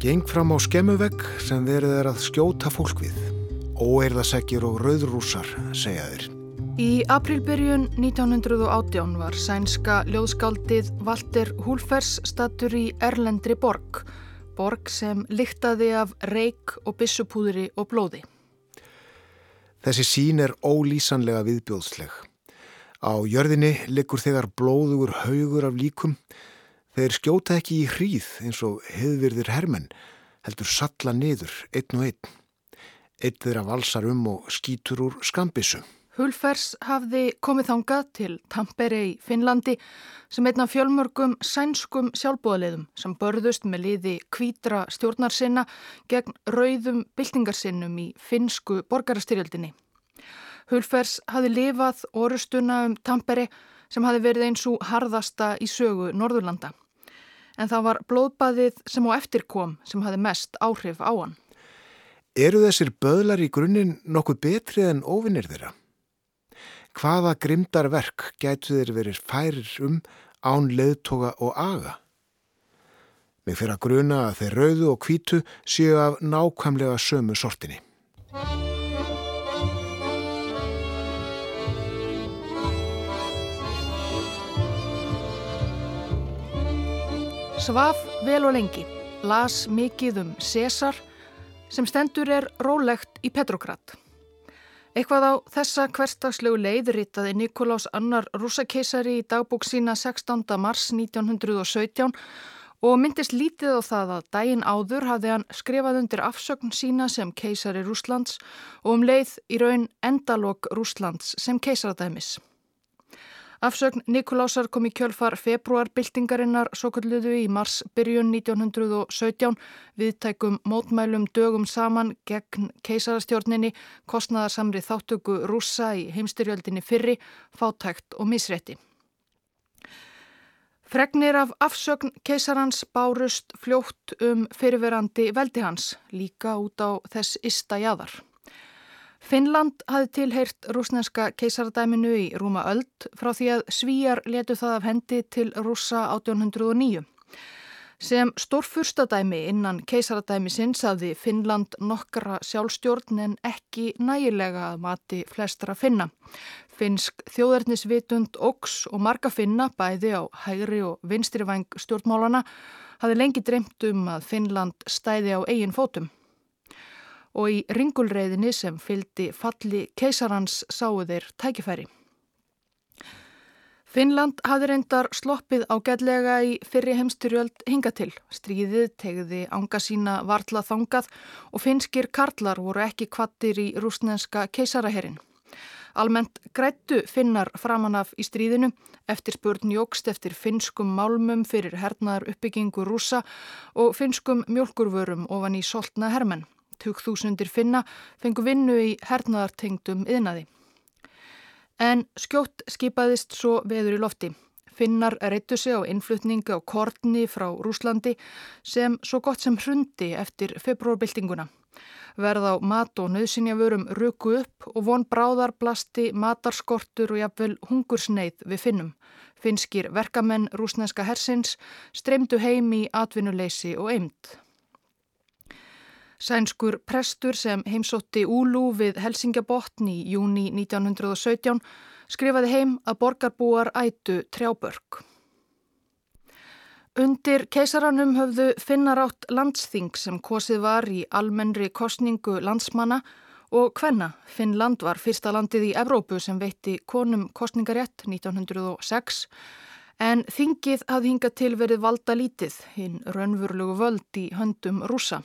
Geng fram á skemmuvegg sem verið er að skjóta fólk við. Óeirðasekkir og rauðrúsar, segja þeir. Í aprilbyrjun 1918 var sænska ljóðskáldið Walter Hulfers statur í Erlendri borg. Borg sem lyktaði af reik og bissupúðri og blóði. Þessi sín er ólýsanlega viðbjóðsleg. Á jörðinni liggur þegar blóðugur haugur af líkum Þeir skjóta ekki í hríð eins og hefðvirðir hermenn, heldur salla niður, einn og einn. Einn þeirra valsar um og skýtur úr skambissu. Hulfers hafði komið þangað til Tampere í Finnlandi sem einna fjölmörgum sænskum sjálfbóðaleðum sem börðust með liði kvítra stjórnarsinna gegn rauðum byltingarsinnum í finsku borgarastyrjöldinni. Hulfers hafði lifað orustuna um Tampere sem hafi verið eins og harðasta í sögu Norðurlanda. En það var blóðbaðið sem á eftir kom sem hafi mest áhrif á hann. Eru þessir böðlar í grunninn nokkuð betri en óvinnir þeirra? Hvaða grimdar verk gætu þeir verið færir um án leðtoga og aga? Mér fyrir að gruna að þeir rauðu og kvítu séu af nákvæmlega sömu sortinni. Svaf vel og lengi, las mikið um César sem stendur er rólegt í Petrograd. Eitthvað á þessa hverstagslegu leið ritaði Nikolás Annar rúsakeisari í dagbúk sína 16. mars 1917 og myndist lítið á það að daginn áður hafði hann skrifað undir afsögn sína sem keisari Rúslands og um leið í raun endalok Rúslands sem keisaradæmis. Afsögn Nikolásar kom í kjölfar februarbyltingarinnar svo kalluðu í mars byrjun 1917 viðtækum mótmælum dögum saman gegn keisarastjórninni, kostnaðarsamri þáttöku rúsa í heimstyrjöldinni fyrri, fátækt og misrétti. Fregnir af afsögn keisarans bárust fljótt um fyrirverandi veldi hans, líka út á þess ista jæðar. Finnland hafi tilheyrt rúsneska keisaradæminu í Rúma öld frá því að svíjar letu það af hendi til rúsa 1809. Sem stórfurstadæmi innan keisaradæmi sinns hafði Finnland nokkara sjálfstjórn en ekki nægilega að mati flestra finna. Finnsk þjóðarnisvitund óks og marga finna bæði á hægri og vinstri vang stjórnmálana hafði lengi dreymt um að Finnland stæði á eigin fótum og í ringulreiðinni sem fyldi falli keisarans sáu þeir tækifæri. Finnland hafði reyndar sloppið ágætlega í fyrri heimstyrjöld hinga til. Stríðið tegði ánga sína vartla þangað og finskir karlar voru ekki kvattir í rúsnenska keisaraherin. Almennt grættu finnar framanaf í stríðinu eftir spurn jógst eftir finskum málmum fyrir hernaðar uppbyggingu rúsa og finskum mjölkurvörum ofan í soltna hermenn. Tugþúsundir finna fengu vinnu í hernaðartengdum yðnaði. En skjótt skipaðist svo veður í lofti. Finnar reyttu sig á innflutningi á kortni frá Rúslandi sem svo gott sem hrundi eftir februarbyltinguna. Verð á mat og nöðsynjavörum ruku upp og von bráðar blasti matarskortur og jafnvel hungursneið við finnum. Finskir verkamenn rúsneska hersins streymdu heim í atvinnuleysi og eimt. Sænskur prestur sem heimsótti Úlú við Helsingabotn í júni 1917 skrifaði heim að borgarbúar ætu trjábörg. Undir keisaranum höfðu finnar átt landsþing sem kosið var í almennri kostningu landsmanna og hvenna Finnland var fyrsta landið í Evrópu sem veitti konum kostningarétt 1906 en þingið hafði hingað til verið valda lítið hinn raunvurlugu völd í höndum rúsa.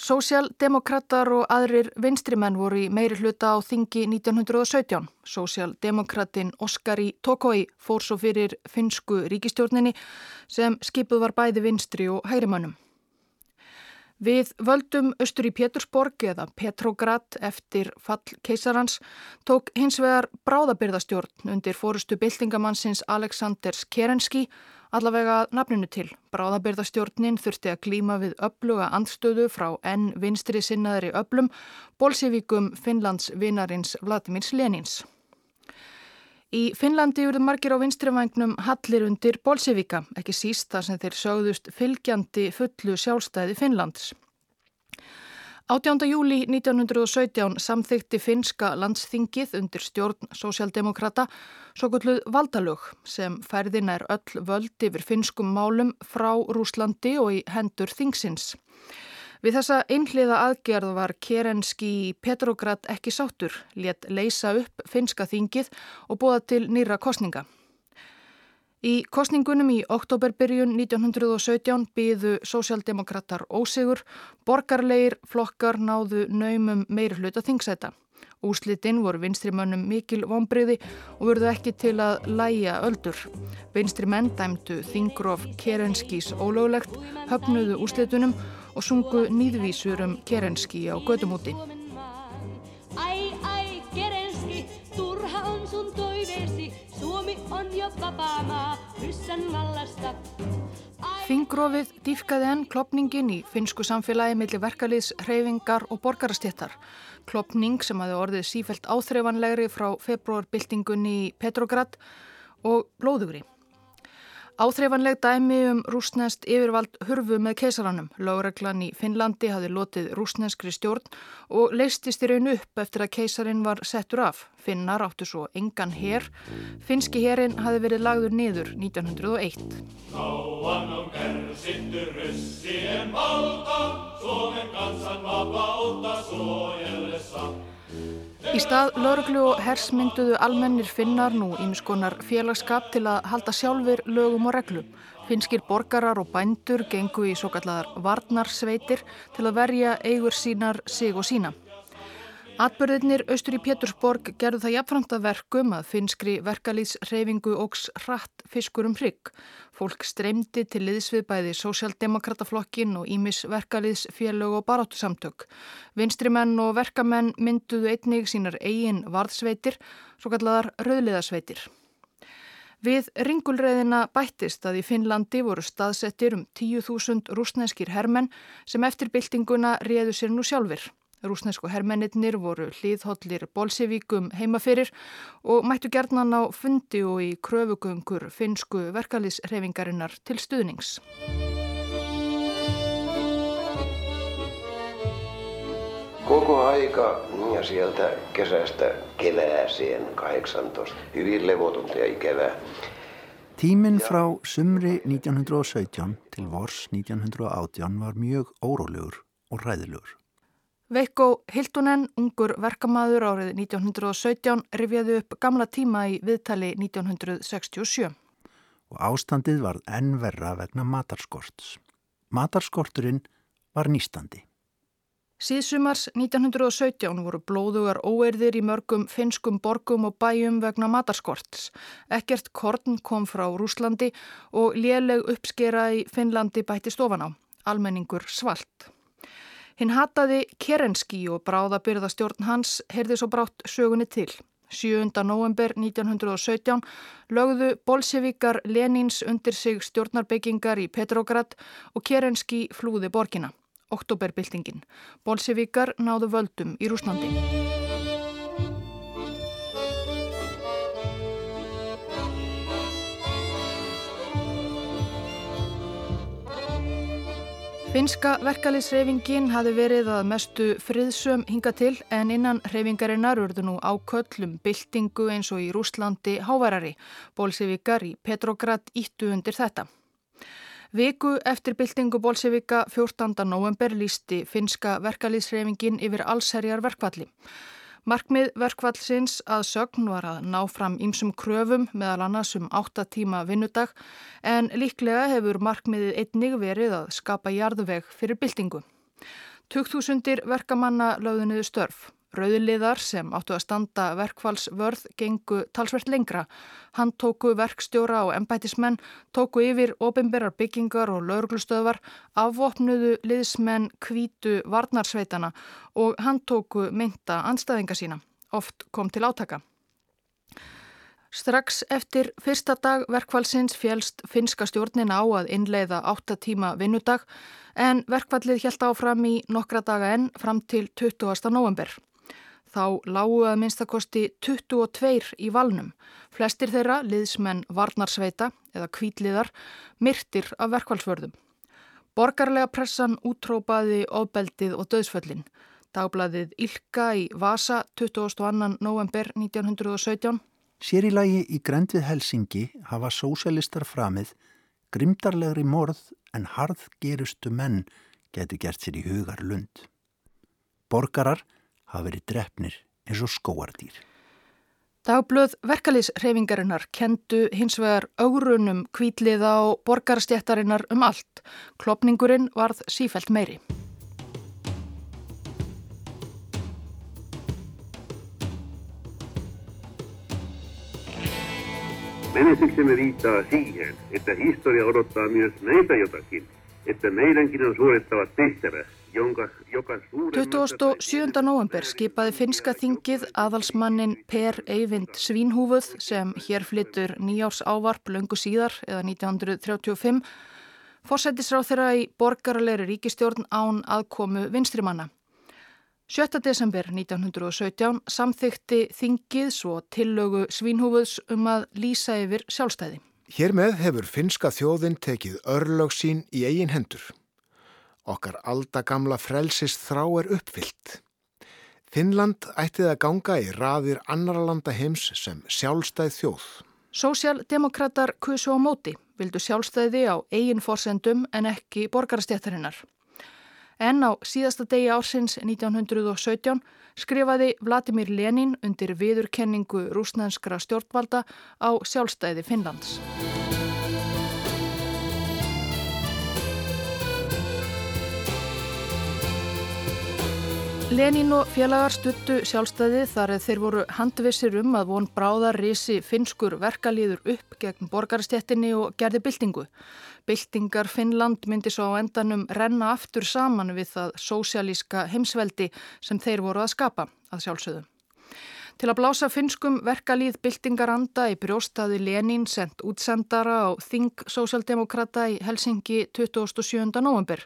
Sósialdemokrater og aðrir vinstrimenn voru í meiri hluta á þingi 1917. Sósialdemokratin Oskari Tokoi fór svo fyrir finsku ríkistjórninni sem skipuð var bæði vinstri og hægrimannum. Við völdum austur í Pétursborg eða Petrograd eftir fall keisarans tók hins vegar bráðabyrðastjórn undir fórustu byltingamannsins Aleksandrs Kerenski Allavega nafninu til. Bráðabyrðastjórnin þurfti að klíma við öfluga andstöðu frá enn vinstri sinnaðri öflum, bolsjevíkum Finnlands vinarins Vladimirs Lenins. Í Finnlandi eruð margir á vinstrivagnum hallir undir Bolsevika, ekki síst þar sem þeir sögðust fylgjandi fullu sjálfstæði Finnlands. 18. júli 1917 samþykti finska landsþingið undir stjórn sósjaldemokrata svo gulluð valdalög sem færðin er öll völd yfir finskum málum frá Rúslandi og í hendur þingsins. Við þessa einhliða aðgerð var Kerenski Petrograd ekki sátur, létt leysa upp finska þingið og búða til nýra kostninga. Í kostningunum í oktoberbyrjun 1917 byðu sósjaldemokrater ósigur, borgarleir flokkar náðu naumum meir hluta þingsæta. Úslitinn voru vinstrimönnum mikil vonbriði og verðu ekki til að læja öldur. Vinstrimenn dæmdu Þingrof Kerenskís ólöglegt, höfnuðu úslitunum og sungu nýðvísur um Kerenski á gödumúti. Þingrofið dýfkaði enn klopningin í finsku samfélagi millir verkaliðs, hreyfingar og borgarastéttar. Klopning sem hafi orðið sífælt áþreifanlegri frá februarbyltingunni í Petrograd og blóðugri. Áþreifanleg dæmi um rúsnest yfirvald hurfu með keisaranum. Láreglan í Finnlandi hafi lotið rúsneskri stjórn og leistist í raun upp eftir að keisarin var settur af. Finnar áttu svo engan hér. Finski hérin hafi verið lagður niður 1901. Kauan on kärsitty ryssien valta, Suomen kansan vapautta suojellessa. Í stað lauruglu og hers mynduðu almennir finnar nú ímskonar félagskap til að halda sjálfur lögum og reglum. Finskir borgarar og bændur gengu í svo kallar varnarsveitir til að verja eigur sínar sig og sína. Atbörðinir austur í Pétursborg gerðu það jafnframt að verkum að finskri verkalýðsreyfingu ógs hratt fiskur um hrygg. Fólk streymdi til liðsvið bæði Sósialdemokrataflokkin og Ímis verkalýðsfélög og baráttusamtök. Vinstrimenn og verkamenn mynduðu einnig sínar eigin varðsveitir, svo kalladar rauðliðasveitir. Við ringulreðina bættist að í Finnlandi voru staðsettir um 10.000 rúsneskir hermenn sem eftir byltinguna réðu sér nú sjálfur. Rúsnesku hermennir voru hlýðhollir bolsevíkum heimaferir og mættu gerðnan á fundi og í kröfugöngur finsku verkalýsreifingarinnar til stuðnings. Koko aika ja sieltä kesästä kevääseen 18, hyvin levotonta ja ikävää. Tíminn frá sumri 1917 til vors 1918 var mjög órólegur og ræðilegur. Veikko Hiltunen, ungur verkamaður árið 1917, rifjaði upp gamla tíma í viðtali 1967. Og ástandið var ennverra vegna matarskorts. Matarskorturinn var nýstandi. Síðsumars 1917 voru blóðugar óerðir í mörgum finskum borgum og bæjum vegna matarskorts. Ekkert korn kom frá Rúslandi og léleg uppskera í Finnlandi bætti stofan á. Almenningur svalt. Hinn hataði Kerenski og bráðabyrðastjórn hans heyrði svo brátt sögunni til. 7. november 1917 lögðu bolsevikar Lenins undir sig stjórnarbyggingar í Petrograd og Kerenski flúði borgina. Oktoberbyltingin. Bolsevikar náðu völdum í Rúslandi. Finska verkaliðsreyfingin hafi verið að mestu friðsum hinga til en innan reyfingarinnar urðu nú áköllum byltingu eins og í Rúslandi háværari. Bólsevikar í Petrograd íttu undir þetta. Viku eftir byltingu Bólsevika 14. november lísti finska verkaliðsreyfingin yfir allserjar verkvalli. Markmið verkvallsins að sögn var að ná fram ímsum kröfum meðal annars um 8 tíma vinnudag en líklega hefur markmiðið einnig verið að skapa jarðveg fyrir byltingu. 2000 verkamanna lögðuniðu störf. Rauðliðar sem áttu að standa verkfallsvörð gengu talsvert lengra. Hann tóku verkstjóra og embætismenn, tóku yfir ofinberar byggingar og lauruglustöðvar, afvopnuðu liðsmenn kvítu varnarsveitana og hann tóku mynda anstæðinga sína. Oft kom til átaka. Strax eftir fyrsta dag verkfallsins fjælst finska stjórnin á að innleiða 8 tíma vinnudag en verkfallið helt áfram í nokkra daga enn fram til 20. november. Þá lágu að minnstakosti 22 í valnum. Flestir þeirra, liðsmenn varnarsveita eða kvítliðar, myrtir af verkvælsvörðum. Borgarlega pressan útrópaði ofbeldið og döðsföllin. Dagbladið Ilka í Vasa 22. november 1917. Sér í lagi í grend við Helsingi hafa sósjálistar framið grimdarlegri morð en harðgerustu menn getur gert sér í hugar lund. Borgarar hafa verið drefnir eins og skóardýr. Dagblöð verkalýsreifingarinnar kendu hins vegar augurunum kvítliða og borgarstjættarinnar um allt. Klopningurinn varð sífælt meiri. Menestyksemme viittaa siihen, että historia odottaa myös meitä jotakin, että meidänkin on suorittava tehtävä, 27. november skipaði finska þingið aðalsmannin Per Eyvind Svínhúfuð sem hér flyttur nýjárs ávarp löngu síðar eða 1935 fórsættisráð þeirra í borgarleiri ríkistjórn án aðkomu vinstrimanna. 7. desember 1917 samþykti þingið svo tillögu Svínhúfuðs um að lýsa yfir sjálfstæði. Hér með hefur finska þjóðin tekið örlög sín í eigin hendur. Okkar aldagamla frelsis þrá er uppfyllt. Finnland ættið að ganga í raðir annara landa heims sem sjálfstæð þjóð. Sósialdemokrater kusu á móti, vildu sjálfstæði á eigin forsendum en ekki borgarstjættarinnar. En á síðasta degi ársins 1917 skrifaði Vladimir Lenin undir viðurkenningu rúsnænskra stjórnvalda á sjálfstæði Finnlands. Lenín og félagar stuttu sjálfstæði þar þeir voru handvissir um að von bráðar risi finskur verkalýður upp gegn borgarstjettinni og gerði byltingu. Byltingar Finnland myndi svo á endanum renna aftur saman við það sósialíska heimsveldi sem þeir voru að skapa að sjálfsögðu. Til að blása finskum verkalýð byltingaranda í brjóstaði Lenín sendt útsendara á Þing Sósialdemokrata í Helsingi 27. november.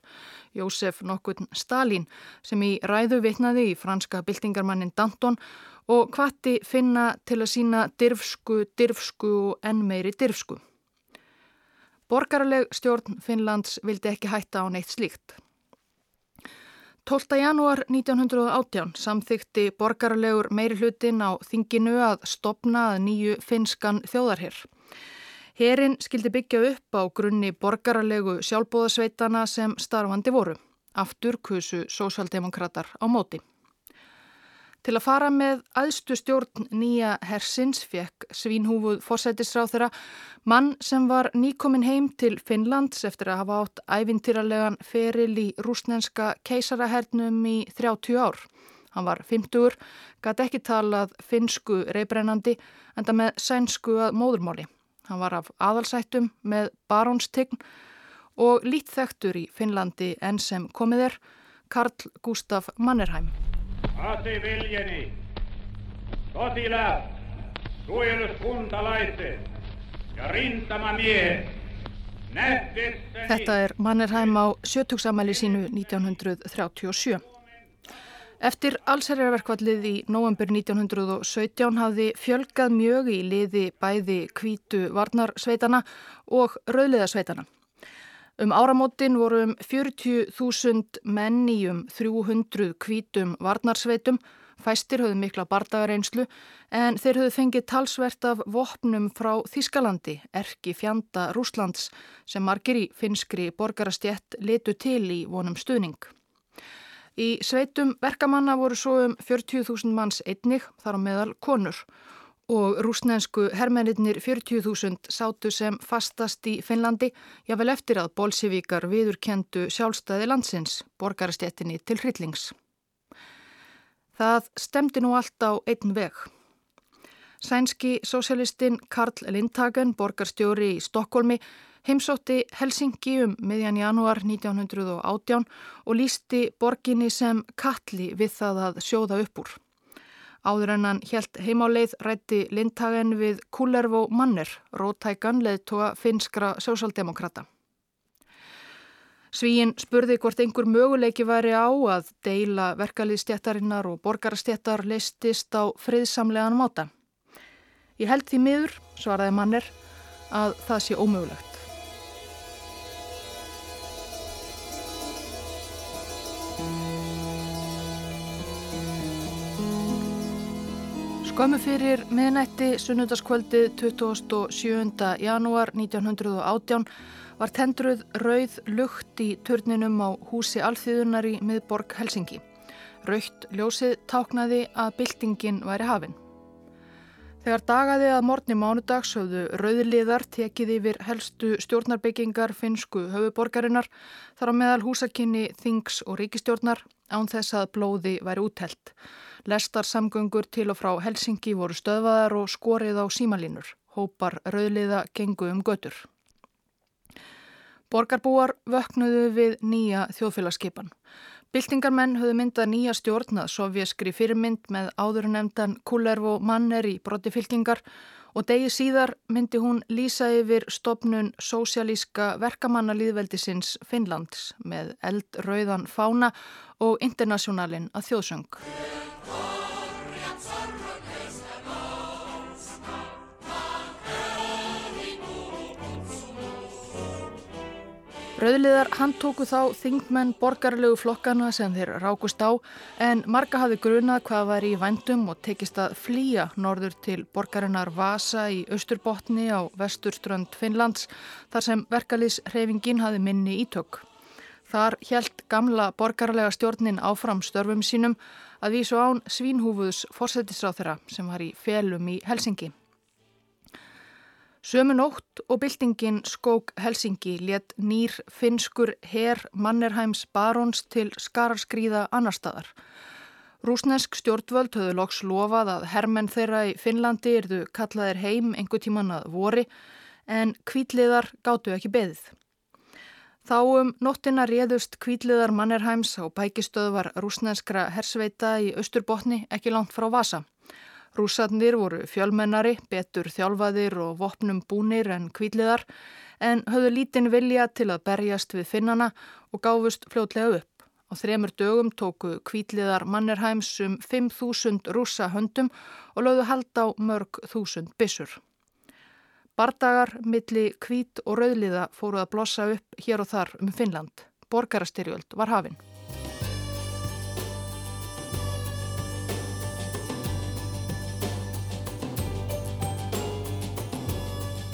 Jósef Nokkun Stalin sem í ræðu vitnaði í franska byltingarmannin Danton og hvati finna til að sína dirfsku, dirfsku og enn meiri dirfsku. Borgarleg stjórn Finnlands vildi ekki hætta á neitt slíkt. 12. janúar 1918 samþykti borgarlegur meiri hlutin á þinginu að stopna að nýju finskan þjóðarherr. Herin skildi byggja upp á grunni borgarlegu sjálfbóðasveitana sem starfandi voru. Aftur kusu sósaldemokrater á móti. Til að fara með aðstu stjórn nýja hersins fekk svínhúfuð fórsætisráð þeirra mann sem var nýkomin heim til Finnlands eftir að hafa átt ævintýralegan feril í rúsnenska keisarahernum í 30 ár. Hann var 50, gæti ekki talað finsku reybrennandi enda með sænsku að móðurmáli. Hann var af aðalsættum með barónstign og lítþektur í Finnlandi enn sem komið er Karl Gustaf Mannerheim. Aseveljeni, sotilaat, suojeluskuntalaiset ja rintamamiehet. Þetta er Mannerheim á sjötugsamæli sínu 1937. Eftir allserjarverkvallið í november 1917 hafði fjölgað mjög í liði bæði kvítu varnarsveitana og rauðliðasveitana. Um áramótin voru um 40.000 menn í um 300 kvítum varnarsveitum, fæstir höfðu mikla bardagareynslu en þeir höfðu fengið talsvert af vopnum frá Þískalandi, erki fjanda Rúslands sem margir í finskri borgarastjett letu til í vonum stuðning. Í sveitum verkamanna voru svo um 40.000 manns einnig þar á meðal konur og rúsnensku hermennir 40.000 sátu sem fastast í Finnlandi jável eftir að bolsivíkar viðurkendu sjálfstæði landsins, borgarstjettinni til hryllings. Það stemdi nú allt á einn veg. Sænski sósjalistinn Karl Lindhagen, borgarstjóri í Stokkólmi, heimsótti Helsingi um miðjan janúar 1918 og lísti borginni sem kalli við það að sjóða upp úr. Áður en hann helt heimáleið rætti Lindhagen við Kullervo Manner, rótækan leðtoga finskra sósaldemokrata. Svíin spurði hvort einhver möguleiki væri á að deila verkaliðstjættarinnar og borgarastjættar leistist á friðsamlegan máta. Ég held því miður, svaraði mannir, að það sé ómögulegt. Skömmu fyrir miðnætti sunnundaskvöldið 27. janúar 1918 var tendruð rauð lukt í turninum á húsi alþýðunar í miðborg Helsingi. Raukt ljósið táknaði að byltingin væri hafinn. Þegar dagaði að morgni mánudags höfðu rauðliðar tekið yfir helstu stjórnarbyggingar finsku höfuborgarinnar þar á meðal húsakinni Þings og ríkistjórnar án þess að blóði væri úttelt. Lestarsamgöngur til og frá Helsingi voru stöðvaðar og skorið á símalínur. Hópar rauðliða gengu um götur. Borgarbúar vöknuðu við nýja þjóðfélagskipan. Byltingarmenn höfðu myndað nýja stjórnað sovjaskri fyrirmynd með áðurnemndan Kullervo Manner í brottifylkingar og degi síðar myndi hún lýsa yfir stopnun sósialíska verkamannalýðveldisins Finnlands með eldröðan fána og internasjonalin að þjóðsöng. Rauðliðar handtóku þá þingmenn borgarlegu flokkana sem þeir rákust á en marga hafi grunað hvað var í vandum og tekist að flýja norður til borgarinnar Vasa í Östurbotni á vesturströnd Finnlands þar sem verkaliðshreyfingin hafi minni ítök. Þar helt gamla borgarlega stjórnin áfram störfum sínum að vísu án svínhúfuðs fórsetisráð þeirra sem var í felum í Helsingi. Sömu nótt og byltingin skók Helsingi let nýr finskur herr Mannerheims barons til skararskríða annar staðar. Rúsnesk stjórnvöld höfðu loks lofað að hermenn þeirra í Finnlandi erðu kallaðir heim einhver tíman að vori en kvítliðar gáttu ekki beðið. Þá um nóttina réðust kvítliðar Mannerheims á bækistöðvar rúsneskra hersveita í Östurbotni ekki langt frá Vasa. Rúsarnir voru fjölmennari, betur þjálfaðir og vopnum búnir en kvíliðar en höfðu lítinn vilja til að berjast við finnana og gáfust fljótlega upp. Á þremur dögum tóku kvíliðar Mannerheims um 5.000 rúsa höndum og lögðu hald á mörg þúsund bissur. Bardagar, milli kvít og rauðliða fóru að blossa upp hér og þar um Finnland. Borgarastyrjöld var hafinn.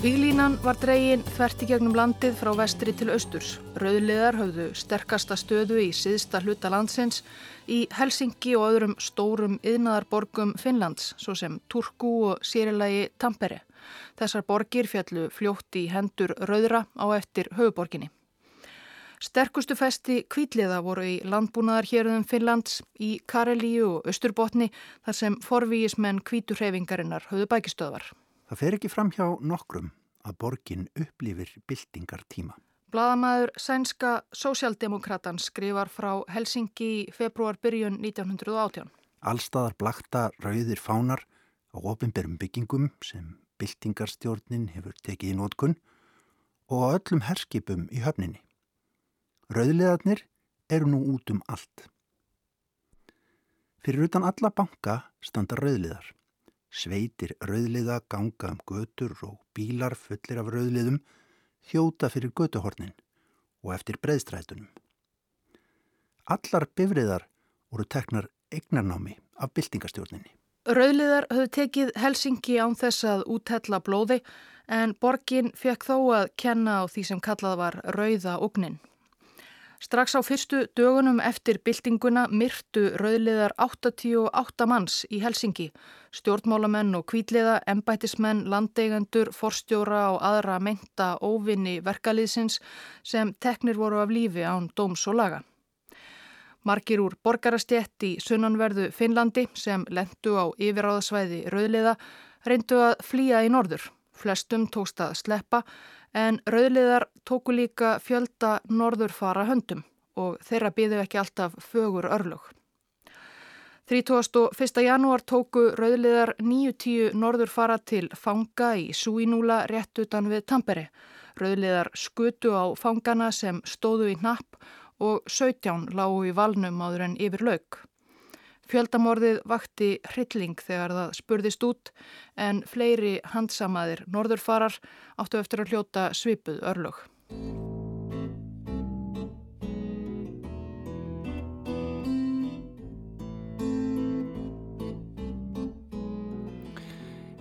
Víglínan var dregin þvert í gegnum landið frá vestri til austurs. Rauðliðar höfðu sterkasta stöðu í siðsta hluta landsins í Helsingi og öðrum stórum yðnaðarborgum Finnlands, svo sem Turku og sérilagi Tampere. Þessar borgir fjallu fljótt í hendur rauðra á eftir höfuborginni. Sterkustu festi kvítliða voru í landbúnaðar hérðum Finnlands, í Karelíu og Östurbotni þar sem forvíismenn kvíturhefingarinnar höfðu bækistöðvar. Það fer ekki fram hjá nokkrum að borgin upplifir byltingar tíma. Blaðamæður sænska sósjaldemokratan skrifar frá Helsingi í februar byrjun 1918. Allstaðar blakta rauðir fánar á ofinberum byggingum sem byltingarstjórnin hefur tekið í nótkunn og á öllum herskipum í höfninni. Rauðleðarnir eru nú út um allt. Fyrir utan alla banka standa rauðleðar. Sveitir rauðliða ganga um götur og bílar fullir af rauðliðum þjóta fyrir götuhornin og eftir breyðstrætunum. Allar bifriðar voru teknar eignarnámi af byltingastjórninni. Rauðliðar höfðu tekið Helsingi án þess að úthella blóði en borgin fekk þó að kenna á því sem kallað var rauða ugnin. Strax á fyrstu dögunum eftir byltinguna myrtu rauðliðar 88 manns í Helsingi. Stjórnmálamenn og kvítliða, embætismenn, landeigendur, forstjóra og aðra meinta óvinni verkaliðsins sem teknir voru af lífi án dóms og laga. Markir úr borgarastjett í sunnanverðu Finnlandi sem lendu á yfiráðasvæði rauðliða reyndu að flýja í norður. Flestum tókst að sleppa en rauðliðar tóku líka fjölda norðurfara höndum og þeirra býðu ekki alltaf fögur örlög. 31. janúar tóku rauðliðar 9-10 norðurfara til fanga í Súínúla rétt utan við Tampere. Rauðliðar skutu á fangana sem stóðu í napp og 17 lágu í valnum áður en yfir lauk. Fjöldamorðið vakti hrylling þegar það spurðist út en fleiri handsamaðir norðurfarar áttu eftir að hljóta svipuð örlög.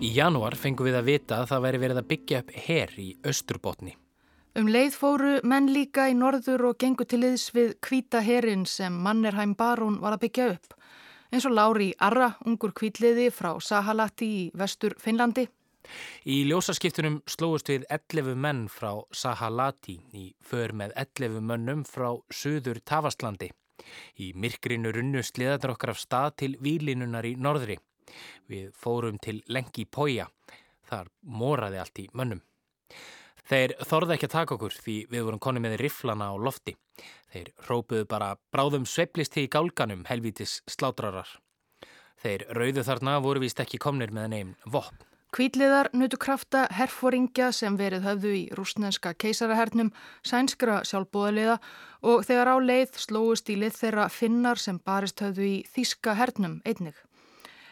Í janúar fengum við að vita að það væri verið að byggja upp herr í Östurbotni. Um leið fóru menn líka í norður og gengu til liðs við kvíta herrin sem Mannerheim Barón var að byggja upp. Eins og Lári Arra, ungur kvítliði frá Sahalati í vestur Finnlandi. Í ljósaskiptunum slóist við 11 menn frá Sahalati í för með 11 mönnum frá söður Tavastlandi. Í myrkrinu runnu sliðaður okkar af stað til výlinunar í norðri. Við fórum til lengi pója. Þar moraði allt í mönnum. Þeir þorði ekki að taka okkur því við vorum koni með riflana á lofti. Þeir rópuðu bara bráðum sveiplisti í gálganum helvítis slátrarar. Þeir rauðu þarna voru vist ekki komnir með nefn vopn. Kvítliðar nutu krafta herfóringja sem verið höfðu í rúsnenska keisarahernum, sænskra sjálfbóðaliða og þegar á leið slóist í lið þeirra finnar sem barist höfðu í þíska hernum einnig.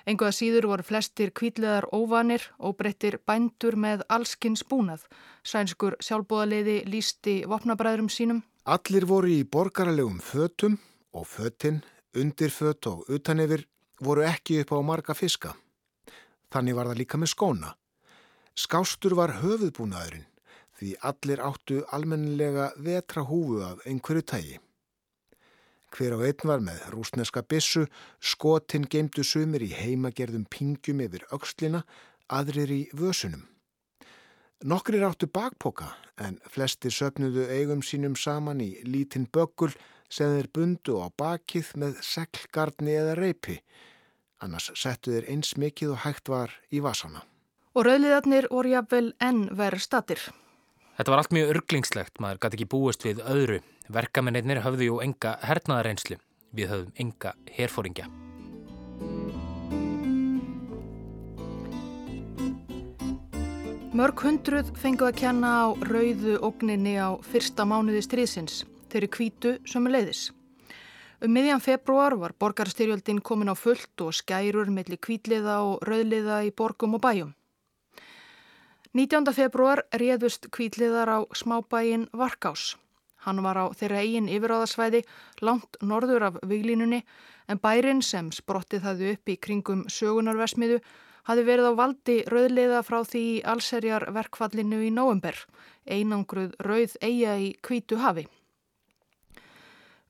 Enguða síður voru flestir kvítleðar óvanir og breyttir bændur með allskins búnað. Sænskur sjálfbóðaliði lísti vopnabræðurum sínum. Allir voru í borgaralegum fötum og fötinn, undirföt og utanefir voru ekki upp á marga fiska. Þannig var það líka með skóna. Skástur var höfuðbúnaðurinn því allir áttu almennilega vetra húfu af einhverju tægi. Hver á einn var með rúsneska bissu, skotinn geimdu sumir í heimagerðum pingjum yfir aukslina, aðrir í vösunum. Nokkrir áttu bakpoka en flesti söpnudu eigum sínum saman í lítinn böggul sem þeir bundu á bakið með seglgarni eða reipi. Annars settu þeir eins mikið og hægt var í vasana. Og rauðliðarnir voru jafnvel enn verið statir. Þetta var allt mjög örglingslegt, maður gæti ekki búist við öðru. Verkamennir höfðu jú enga hernaðarreynslu, við höfðum enga herfóringja. Mörg hundruð fengu að kenna á rauðu ógninni á fyrsta mánuði stríðsins, þeirri kvítu sömu leiðis. Um miðjan februar var borgarstyrjöldin komin á fullt og skærur melli kvítliða og rauðliða í borgum og bæjum. 19. februar réðust kvítliðar á smábæin Varkás. Hann var á þeirra eigin yfiráðasvæði langt norður af viglínunni en bærin sem sprottið hafði upp í kringum sögunarversmiðu hafi verið á valdi rauðleiða frá því allserjar verkfallinu í nóumber, einangruð rauð eiga í kvítu hafi.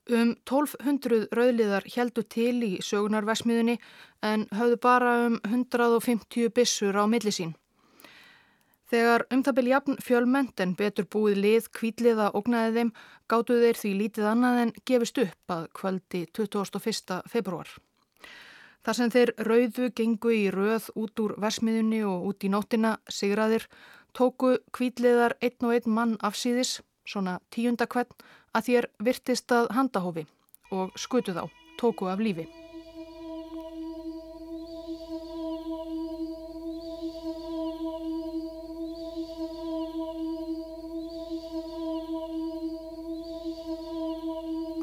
Um 1200 rauðliðar heldu til í sögunarversmiðunni en hafðu bara um 150 bissur á millisín. Þegar um byrja jafn fjölmönd en betur búið lið kvítliða ógnaði þeim gáttu þeir því lítið annað en gefist upp að kvöldi 21. februar. Þar sem þeir rauðu gengu í rauð út úr versmiðunni og út í nóttina sigraðir tóku kvítliðar einn og einn mann afsýðis, svona tíundakvenn, að þér virtist að handahófi og skutu þá, tóku af lífi.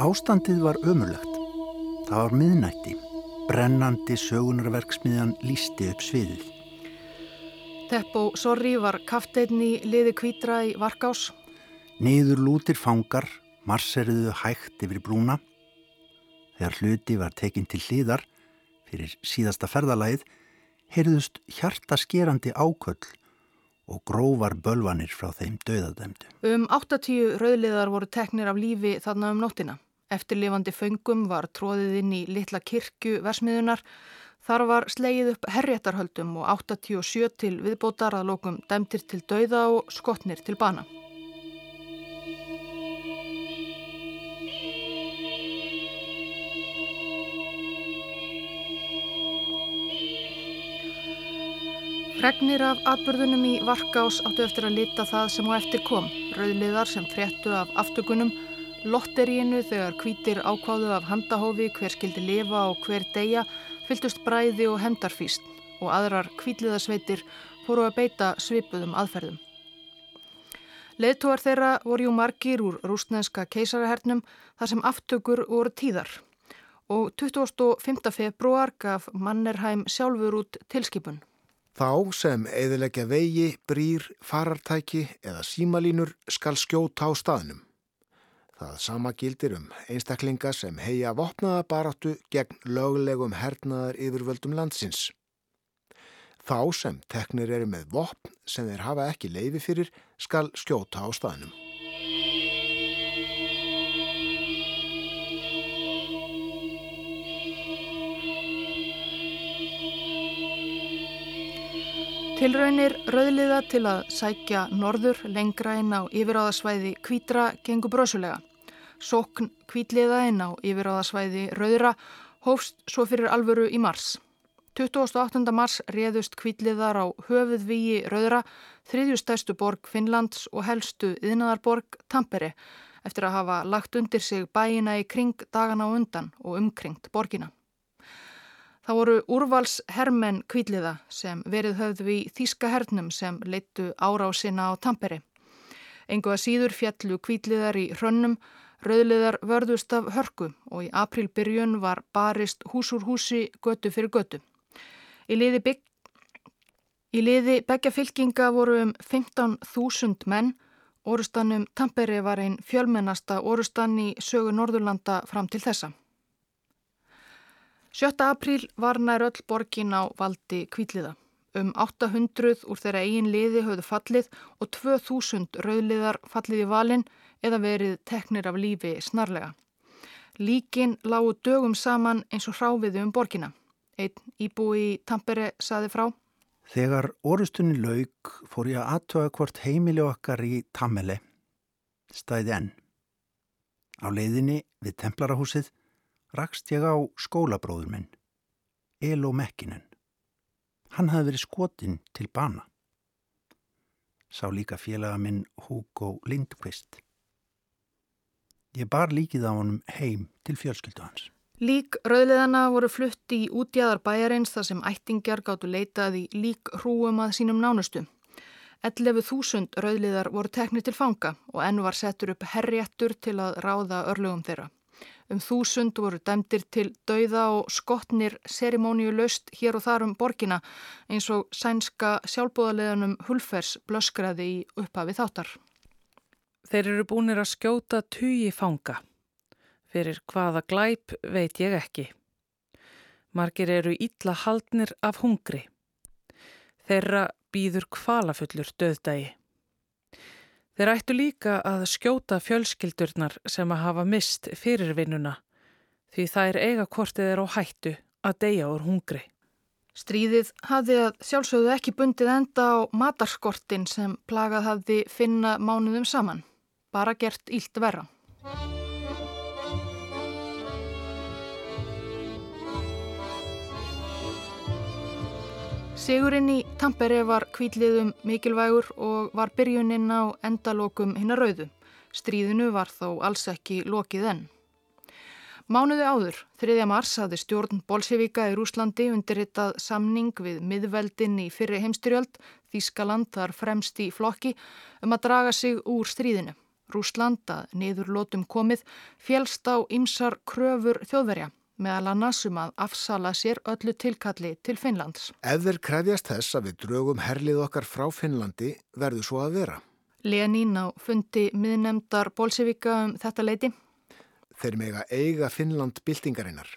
Ástandið var ömurlegt. Það var miðnætti. Brennandi sögunarverksmiðjan lísti upp sviðið. Teppo Sorri var kafteinni liði kvítra í Varkás. Niður lútir fangar, marseriðu hægt yfir brúna. Þegar hluti var tekinn til hliðar fyrir síðasta ferðalæð, heyrðust hjartaskerandi áköll og grófar bölvanir frá þeim döðadæmdu. Um 80 rauðliðar voru teknir af lífi þarna um nóttina. Eftirlifandi föngum var tróðið inn í litla kirkju versmiðunar. Þar var slegið upp herréttarhöldum og 87 til viðbótar að lókum dæmtir til dauða og skotnir til bana. Fregnir af atbyrðunum í Varkás áttu eftir að lita það sem á eftir kom. Rauðliðar sem fréttu af aftökunum Lotteríinu þegar kvítir ákváðu af handahófi hver skildi lifa og hver deyja fyltust bræði og hemdarfýst og aðrar kvítliðasveitir fóru að beita svipuðum aðferðum. Leðtúar þeirra voru jú margir úr rúsneska keisarahernum þar sem aftökur voru tíðar og 25. februar gaf Mannerheim sjálfur út tilskipun. Þá sem eðilegja vegi, brýr, farartæki eða símalínur skal skjóta á staðnum. Það sama gildir um einstaklinga sem heia vopnaða baráttu gegn löglegum hernaðar yfirvöldum landsins. Þá sem teknir eru með vopn sem þeir hafa ekki leifi fyrir skal skjóta á staðnum. Tilraunir rauðliða til að sækja norður lengra inn á yfiráðasvæði kvítra gengur brösulega. Sókn kvítliða inn á yfiráðasvæði Rauðra hófst svo fyrir alvöru í mars. 28. mars réðust kvítliðar á höfuðvíi Rauðra, þriðjustæstu borg Finnlands og helstu yðnaðarborg Tampere eftir að hafa lagt undir sig bæina í kring dagana og undan og umkringt borgina. Það voru úrvals hermenn kvítliða sem verið höfðu í Þíska hernum sem leittu ára á Tampere. Engu að síður fjallu kvítliðar í hrönnum Rauðliðar vörðust af hörku og í aprilbyrjun var barist hús úr húsi götu fyrir götu. Í liði, bygg... liði begja fylkinga voru um 15.000 menn. Orustanum Tamperi var einn fjölmennasta orustan í sögu Norðurlanda fram til þessa. 7. apríl var nær öll borgin á valdi kvíliða. Um 800 úr þeirra eigin liði höfðu fallið og 2000 rauðliðar fallið í valin eða verið teknir af lífi snarlega. Líkin lágu dögum saman eins og hráfiðu um borgina. Einn íbúi Tampere saði frá. Þegar orustunni laug fór ég að aðtöða hvort heimili okkar í Tamele stæði enn. Á leiðinni við templarahúsið rakst ég á skólabróður minn, Elo Mekkinen. Hann hafði verið skotinn til bana. Sá líka félaga minn Hugo Lindqvist. Ég bar líkið á honum heim til fjölskyldu hans. Lík rauðleðana voru flutt í útjæðar bæjarins þar sem ættingjar gáttu leitað í lík hrúum að sínum nánustu. 11.000 rauðleðar voru teknir til fanga og enn var settur upp herréttur til að ráða örlugum þeirra. Um þúsund voru dæmdir til dauða og skotnir serimóniu löst hér og þar um borgina eins og sænska sjálfbúðaleðanum Hulfers blöskraði í upphafi þáttar. Þeir eru búinir að skjóta tugi fanga. Fyrir hvaða glæp veit ég ekki. Margir eru ítla haldnir af hungri. Þeirra býður kvalafullur döðdægi. Þeir ættu líka að skjóta fjölskyldurnar sem að hafa mist fyrirvinnuna því það er eiga kortið er á hættu að deyja úr hungri. Stríðið hafði að sjálfsögðu ekki bundið enda á matarskortin sem plagað hafði finna mánuðum saman bara gert ílt verra. Sigurinn í Tampere var kvíliðum mikilvægur og var byrjuninn á endalokum hinn að rauðu. Stríðinu var þó alls ekki lokið enn. Mánuði áður, 3. mars, hafði stjórn Bolsevika í Rúslandi undirritað samning við miðveldin í fyrri heimstyrjöld, Þískaland þar fremst í flokki, um að draga sig úr stríðinu. Rúsland að niður lótum komið félst á ymsar kröfur þjóðverja meðal annars um að afsala sér öllu tilkalli til Finnlands. Ef þeir krefjast þess að við drögum herlið okkar frá Finnlandi verður svo að vera. Lenín á fundi miðnemdar Bolsevika um þetta leiti. Þeir mega eiga Finnland byltingarinnar.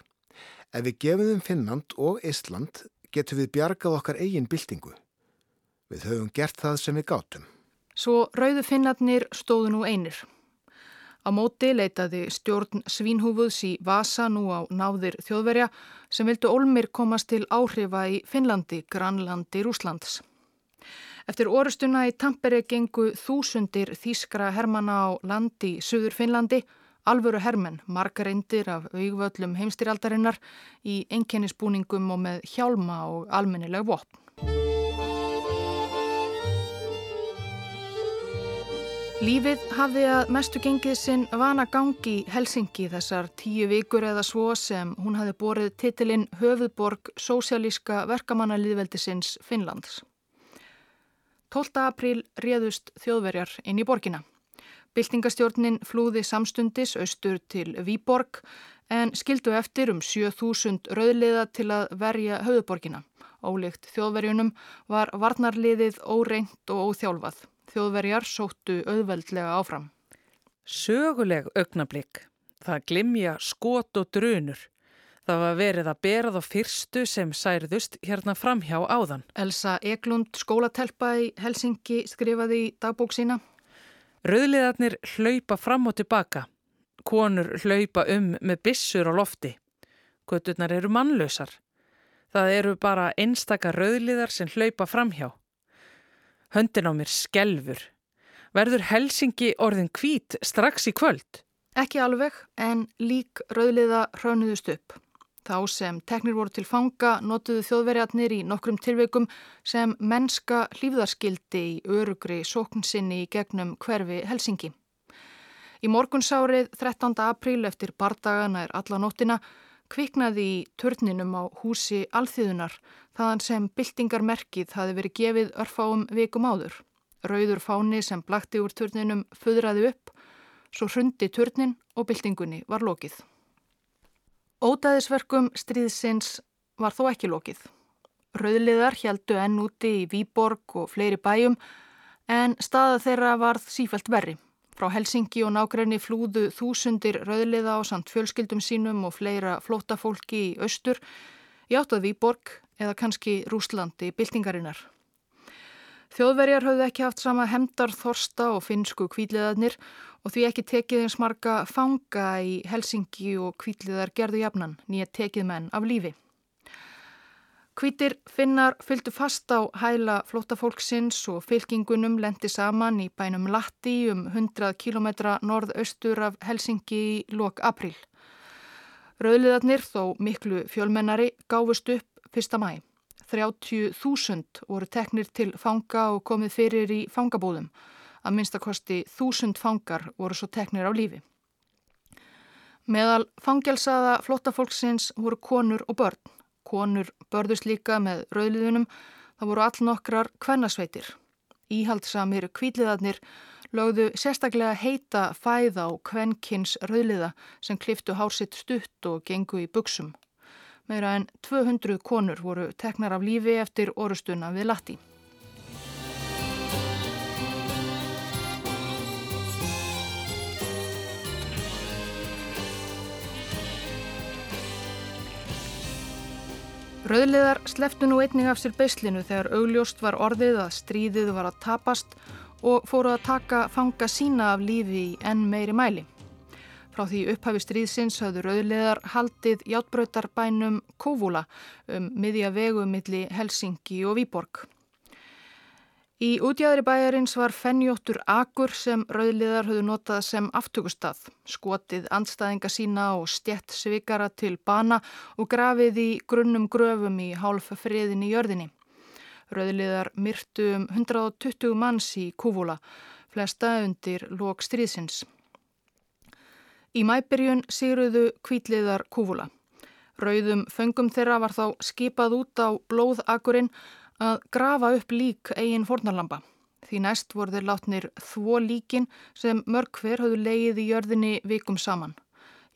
Ef við gefum þeim Finnland og Ísland getum við bjargað okkar eigin byltingu. Við höfum gert það sem við gátum. Svo rauðu finnarnir stóðu nú einir. Á móti leitaði stjórn Svínhúfuðs í Vasa nú á náðir þjóðverja sem vildu Olmir komast til áhrifa í Finnlandi, Granlandi, Rúslands. Eftir orustuna í Tampere gengu þúsundir þýskra hermana á landi í Suður Finnlandi, alvöru hermenn, margar eindir af augvöllum heimstýraldarinnar í enkennisbúningum og með hjálma og almennileg vopn. Lífið hafði að mestu gengið sinn vana gangi í Helsingi þessar tíu vikur eða svo sem hún hafði borið titilinn Höfuðborg Sósialíska verkamannaliðveldisins Finnlands. 12. apríl réðust þjóðverjar inn í borgina. Byltingastjórnin flúði samstundis austur til Výborg en skildu eftir um 7000 rauðliða til að verja höfuborgina. Ólíkt þjóðverjunum var varnarliðið óreint og óþjálfað. Þjóðverjar sóttu auðveldlega áfram. Söguleg augnablík. Það glimja skot og drunur. Það var verið að berað á fyrstu sem særðust hérna framhjá áðan. Elsa Eglund, skólatelpa í Helsingi, skrifaði í dagbók sína. Rauðliðarnir hlaupa fram og tilbaka. Konur hlaupa um með bissur á lofti. Göturnar eru mannlausar. Það eru bara einstaka rauðliðar sem hlaupa framhjá. Höndin á mér skelfur. Verður Helsingi orðin kvít strax í kvöld? Ekki alveg, en lík rauðliða hraunuðust upp. Þá sem teknir voru til fanga notuðu þjóðverjarnir í nokkrum tilveikum sem mennska hlýfðarskildi í örugri sóknsinni í gegnum hverfi Helsingi. Í morgunsárið 13. apríl eftir bardagana er alla nóttina kviknaði í turninum á húsi alþýðunar þaðan sem byltingarmerkið hafi verið gefið örfáum vikum áður. Rauður fáni sem blakti úr turninum föðraði upp, svo hrundi turnin og byltingunni var lokið. Ódæðisverkum stríðsins var þó ekki lokið. Rauðliðar heldu enn úti í Výborg og fleiri bæjum en staða þeirra varð sífælt verri. Frá Helsingi og nákrenni flúðu þúsundir rauðliða á samt fjölskyldum sínum og fleira flótafólki í austur, í áttað Výborg eða kannski Rúslandi byltingarinnar. Þjóðverjar höfðu ekki haft sama hemdar þorsta og finsku kvíliðarnir og því ekki tekið eins marga fanga í Helsingi og kvíliðar gerðu jafnan, nýja tekið menn af lífi. Kvítir finnar fylgdu fast á hæla flótafólksins og fylkingunum lendi saman í bænum Latti um 100 km norðaustur af Helsingi í lok april. Rauðliðarnir þó miklu fjölmennari gáfust upp 1. mæ. 30.000 voru teknir til fanga og komið fyrir í fangabúðum. Að minnstakosti 1000 fangar voru svo teknir á lífi. Meðal fangelsaða flótafólksins voru konur og börn. Konur börðust líka með rauðliðunum, það voru all nokkrar kvennasveitir. Íhaldsamir kvíliðarnir lögðu sérstaklega heita fæða á kvennkins rauðliða sem kliftu hársitt stutt og gengu í buksum. Meira en 200 konur voru teknar af lífi eftir orustuna við Latti. Rauðliðar sleftu nú einning af sér beislinu þegar augljóst var orðið að stríðið var að tapast og fóru að taka fanga sína af lífi í enn meiri mæli. Frá því upphafi stríðsins hafðu rauðliðar haldið játbröytarbænum Kóvúla um miðja vegu milli Helsingi og Výborg. Í útjæðri bæjarins var fennjóttur akur sem rauðliðar höfðu notað sem aftökustað, skotið andstæðinga sína og stjett svikara til bana og grafið í grunnum gröfum í hálf friðin í jörðinni. Rauðliðar myrtu um 120 manns í Kúvúla, flesta undir lók stríðsins. Í mæbyrjun sýruðu kvítliðar Kúvúla. Rauðum föngum þeirra var þá skipað út á blóðakurinn að grafa upp lík eigin fornarlamba. Því næst voru þeir látnir þvó líkin sem mörgver hafðu leiðið í jörðinni vikum saman.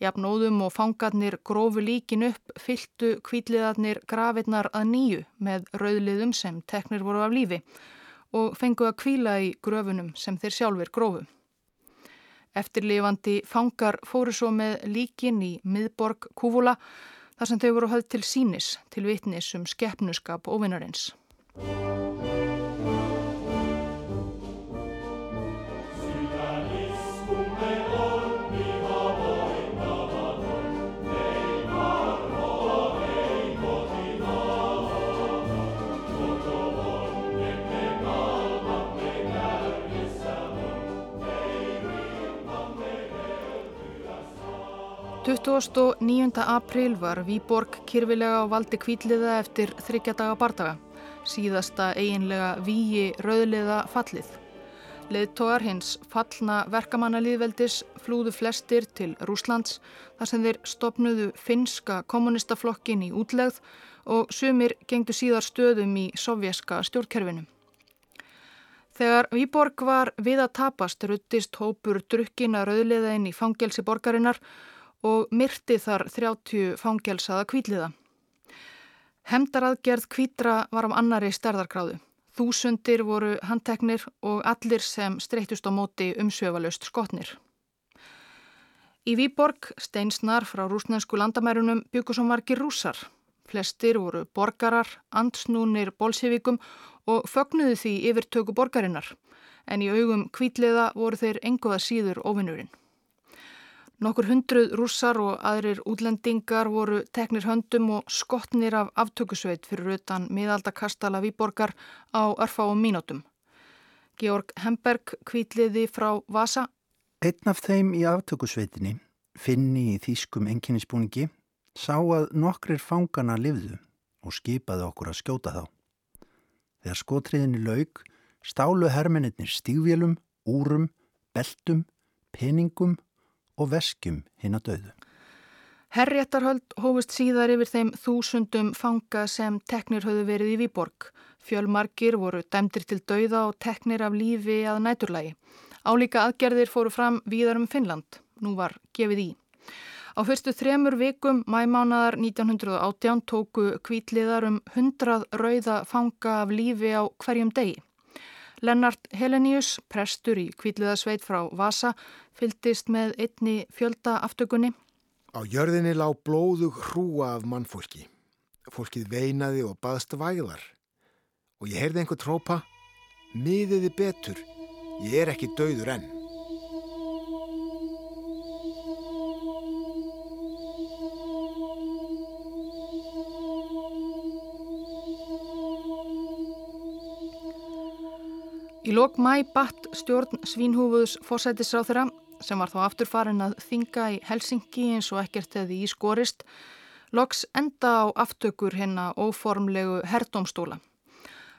Jafnóðum og fangarnir grófu líkin upp, fylltu kvítliðarnir grafinnar að nýju með rauðliðum sem teknir voru af lífi og fenguð að kvíla í gröfunum sem þeir sjálfur grófu. Eftirlifandi fangar fóru svo með líkin í miðborg Kúvula þar sem þau voru hafð til sínis til vitnis um skeppnuskap ofinarins. 29. apríl var Výborg kyrfilega á valdi kvíliða eftir þryggja daga bardaga síðasta eiginlega víi rauðliða fallið. Leðtogar hins fallna verkamannalýðveldis flúðu flestir til Rúslands þar sem þeir stopnuðu finska kommunistaflokkin í útlegð og sumir gengdu síðar stöðum í sovjaska stjórnkerfinu. Þegar Výborg var við að tapast ruttist hópur drukkina rauðliða inn í fangelsi borgarinnar og myrti þar 30 fangelsaða kvítliða. Hemdaraðgerð kvítra var af annari stærðargráðu. Þúsundir voru handteknir og allir sem streytust á móti umsöfalust skotnir. Í Výborg steinsnar frá rúsnensku landamærunum byggur som vargir rúsar. Flestir voru borgarar, andsnúnir bolsjevikum og fögnuðu því yfirtöku borgarinnar, en í augum kvítliða voru þeir enguða síður ofinnurinn. Nokkur hundruð rússar og aðrir útlendingar voru teknir höndum og skotnir af aftökusveit fyrir utan miðaldakastala Výborgar á örfa og mínútum. Georg Hemberg kvítliði frá Vasa. Einn af þeim í aftökusveitinni, finni í þýskum enginnisbúningi, sá að nokkrir fangana livðu og skipaði okkur að skjóta þá. Þegar skotriðinni laug stálu hermeninnir stígvélum, úrum, beltum, peningum og veskjum hinn að döðu. Herréttarhöld hófust síðar yfir þeim þúsundum fanga sem teknir höfðu verið í Výborg. Fjölmarkir voru dæmdir til dauða og teknir af lífi að næturlægi. Álíka aðgerðir fóru fram víðar um Finnland. Nú var gefið í. Á fyrstu þremur vikum mæmánadar 1918 tóku kvítliðar um 100 rauða fanga af lífi á hverjum degi. Lennart Helenius, prestur í kvítliðasveit frá Vasa, fyldist með einni fjölda aftökunni. Á jörðinni lág blóðug hrúa af mannfólki. Fólkið veinaði og baðst væðar. Og ég heyrði einhver trópa, miðiði betur, ég er ekki dauður enn. Í lok mæ batt stjórn Svínhúfuðs fósætisráþurra sem var þá afturfarin að þinga í Helsingi eins og ekkert eða í skorist, loks enda á aftökur hérna óformlegu herrdómstóla.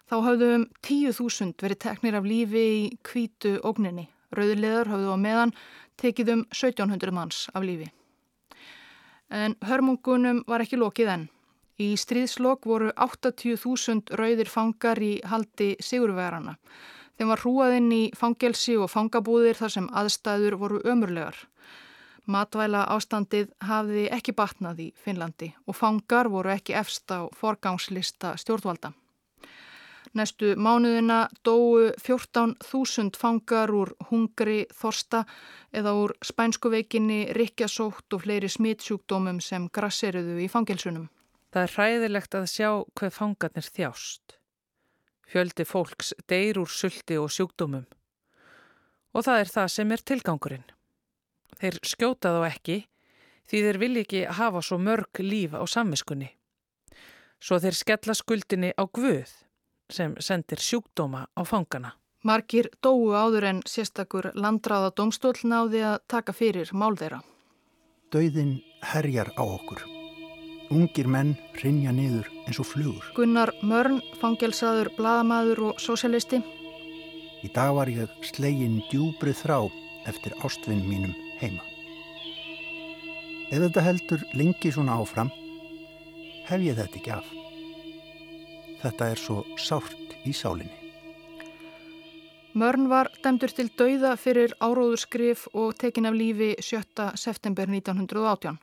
Þá hafðu um 10.000 verið teknir af lífi í kvítu ógninni. Rauðilegar hafðu á meðan tekið um 1700 manns af lífi. En hörmungunum var ekki lokið enn. Í stríðslokk voru 80.000 rauðir fangar í haldi sigurverana. Þeim var hrúaðinn í fangelsi og fangabúðir þar sem aðstæður voru ömurlegar. Matvæla ástandið hafði ekki batnað í Finnlandi og fangar voru ekki efst á forgangslista stjórnvalda. Næstu mánuðina dóu 14.000 fangar úr hungri þorsta eða úr spænskuveikinni, rikkjasótt og fleiri smitsjúkdómum sem grasseriðu í fangelsunum. Það er hræðilegt að sjá hver fangarnir þjást. Fjöldi fólks deyr úr sulti og sjúkdómum. Og það er það sem er tilgangurinn. Þeir skjóta þá ekki því þeir vilja ekki hafa svo mörg líf á samviskunni. Svo þeir skella skuldinni á Guð sem sendir sjúkdóma á fangana. Markir dóu áður en sérstakur landráða domstól náði að taka fyrir mál þeirra. Dauðin herjar á okkur. Ungir menn rinja niður eins og flugur. Gunnar Mörn, fangelsaður, bladamaður og sósialisti. Í dag var ég slegin djúbrið þrá eftir ástvinn mínum heima. Ef þetta heldur lengi svona áfram, hef ég þetta ekki af. Þetta er svo sárt í sálinni. Mörn var dæmdur til dauða fyrir áróðurskrif og tekin af lífi 7. september 1918.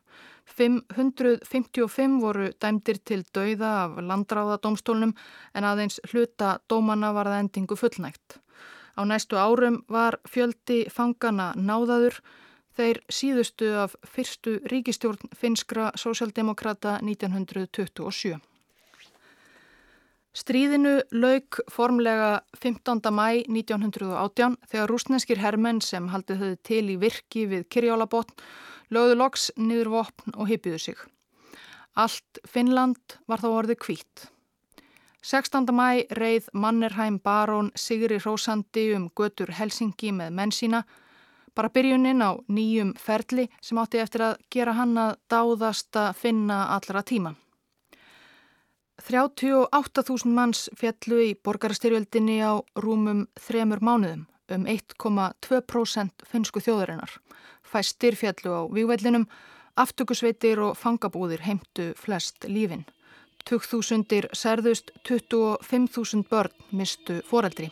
555 voru dæmdir til dauða af landráðadómstólnum en aðeins hluta dómana var það endingu fullnægt. Á næstu árum var fjöldi fangana náðaður þeir síðustu af fyrstu ríkistjórn finskra sósjaldemokrata 1927. Stríðinu lauk formlega 15. mæ 1918 þegar rúsneskir hermenn sem haldið höfðu til í virki við Kirjálabotn lögðu loks niður vopn og hypiðu sig. Allt Finnland var þá orðið kvít. 16. mæ reið Mannerheim barón Sigri Rósandi um götur Helsingi með menn sína, bara byrjunin á nýjum ferli sem átti eftir að gera hann að dáðasta finna allra tíma. 38.000 manns fjallu í borgarstyrjöldinni á rúmum þremur mánuðum um 1,2% finsku þjóðarinnar fæstir fjallu á vývælinum, aftökusveitir og fangabúðir heimtu flest lífin. 20.000 særðust, 25.000 börn mistu foreldri.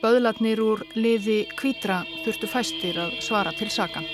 Böðlatnir úr liði kvítra þurftu fæstir að svara til sakan.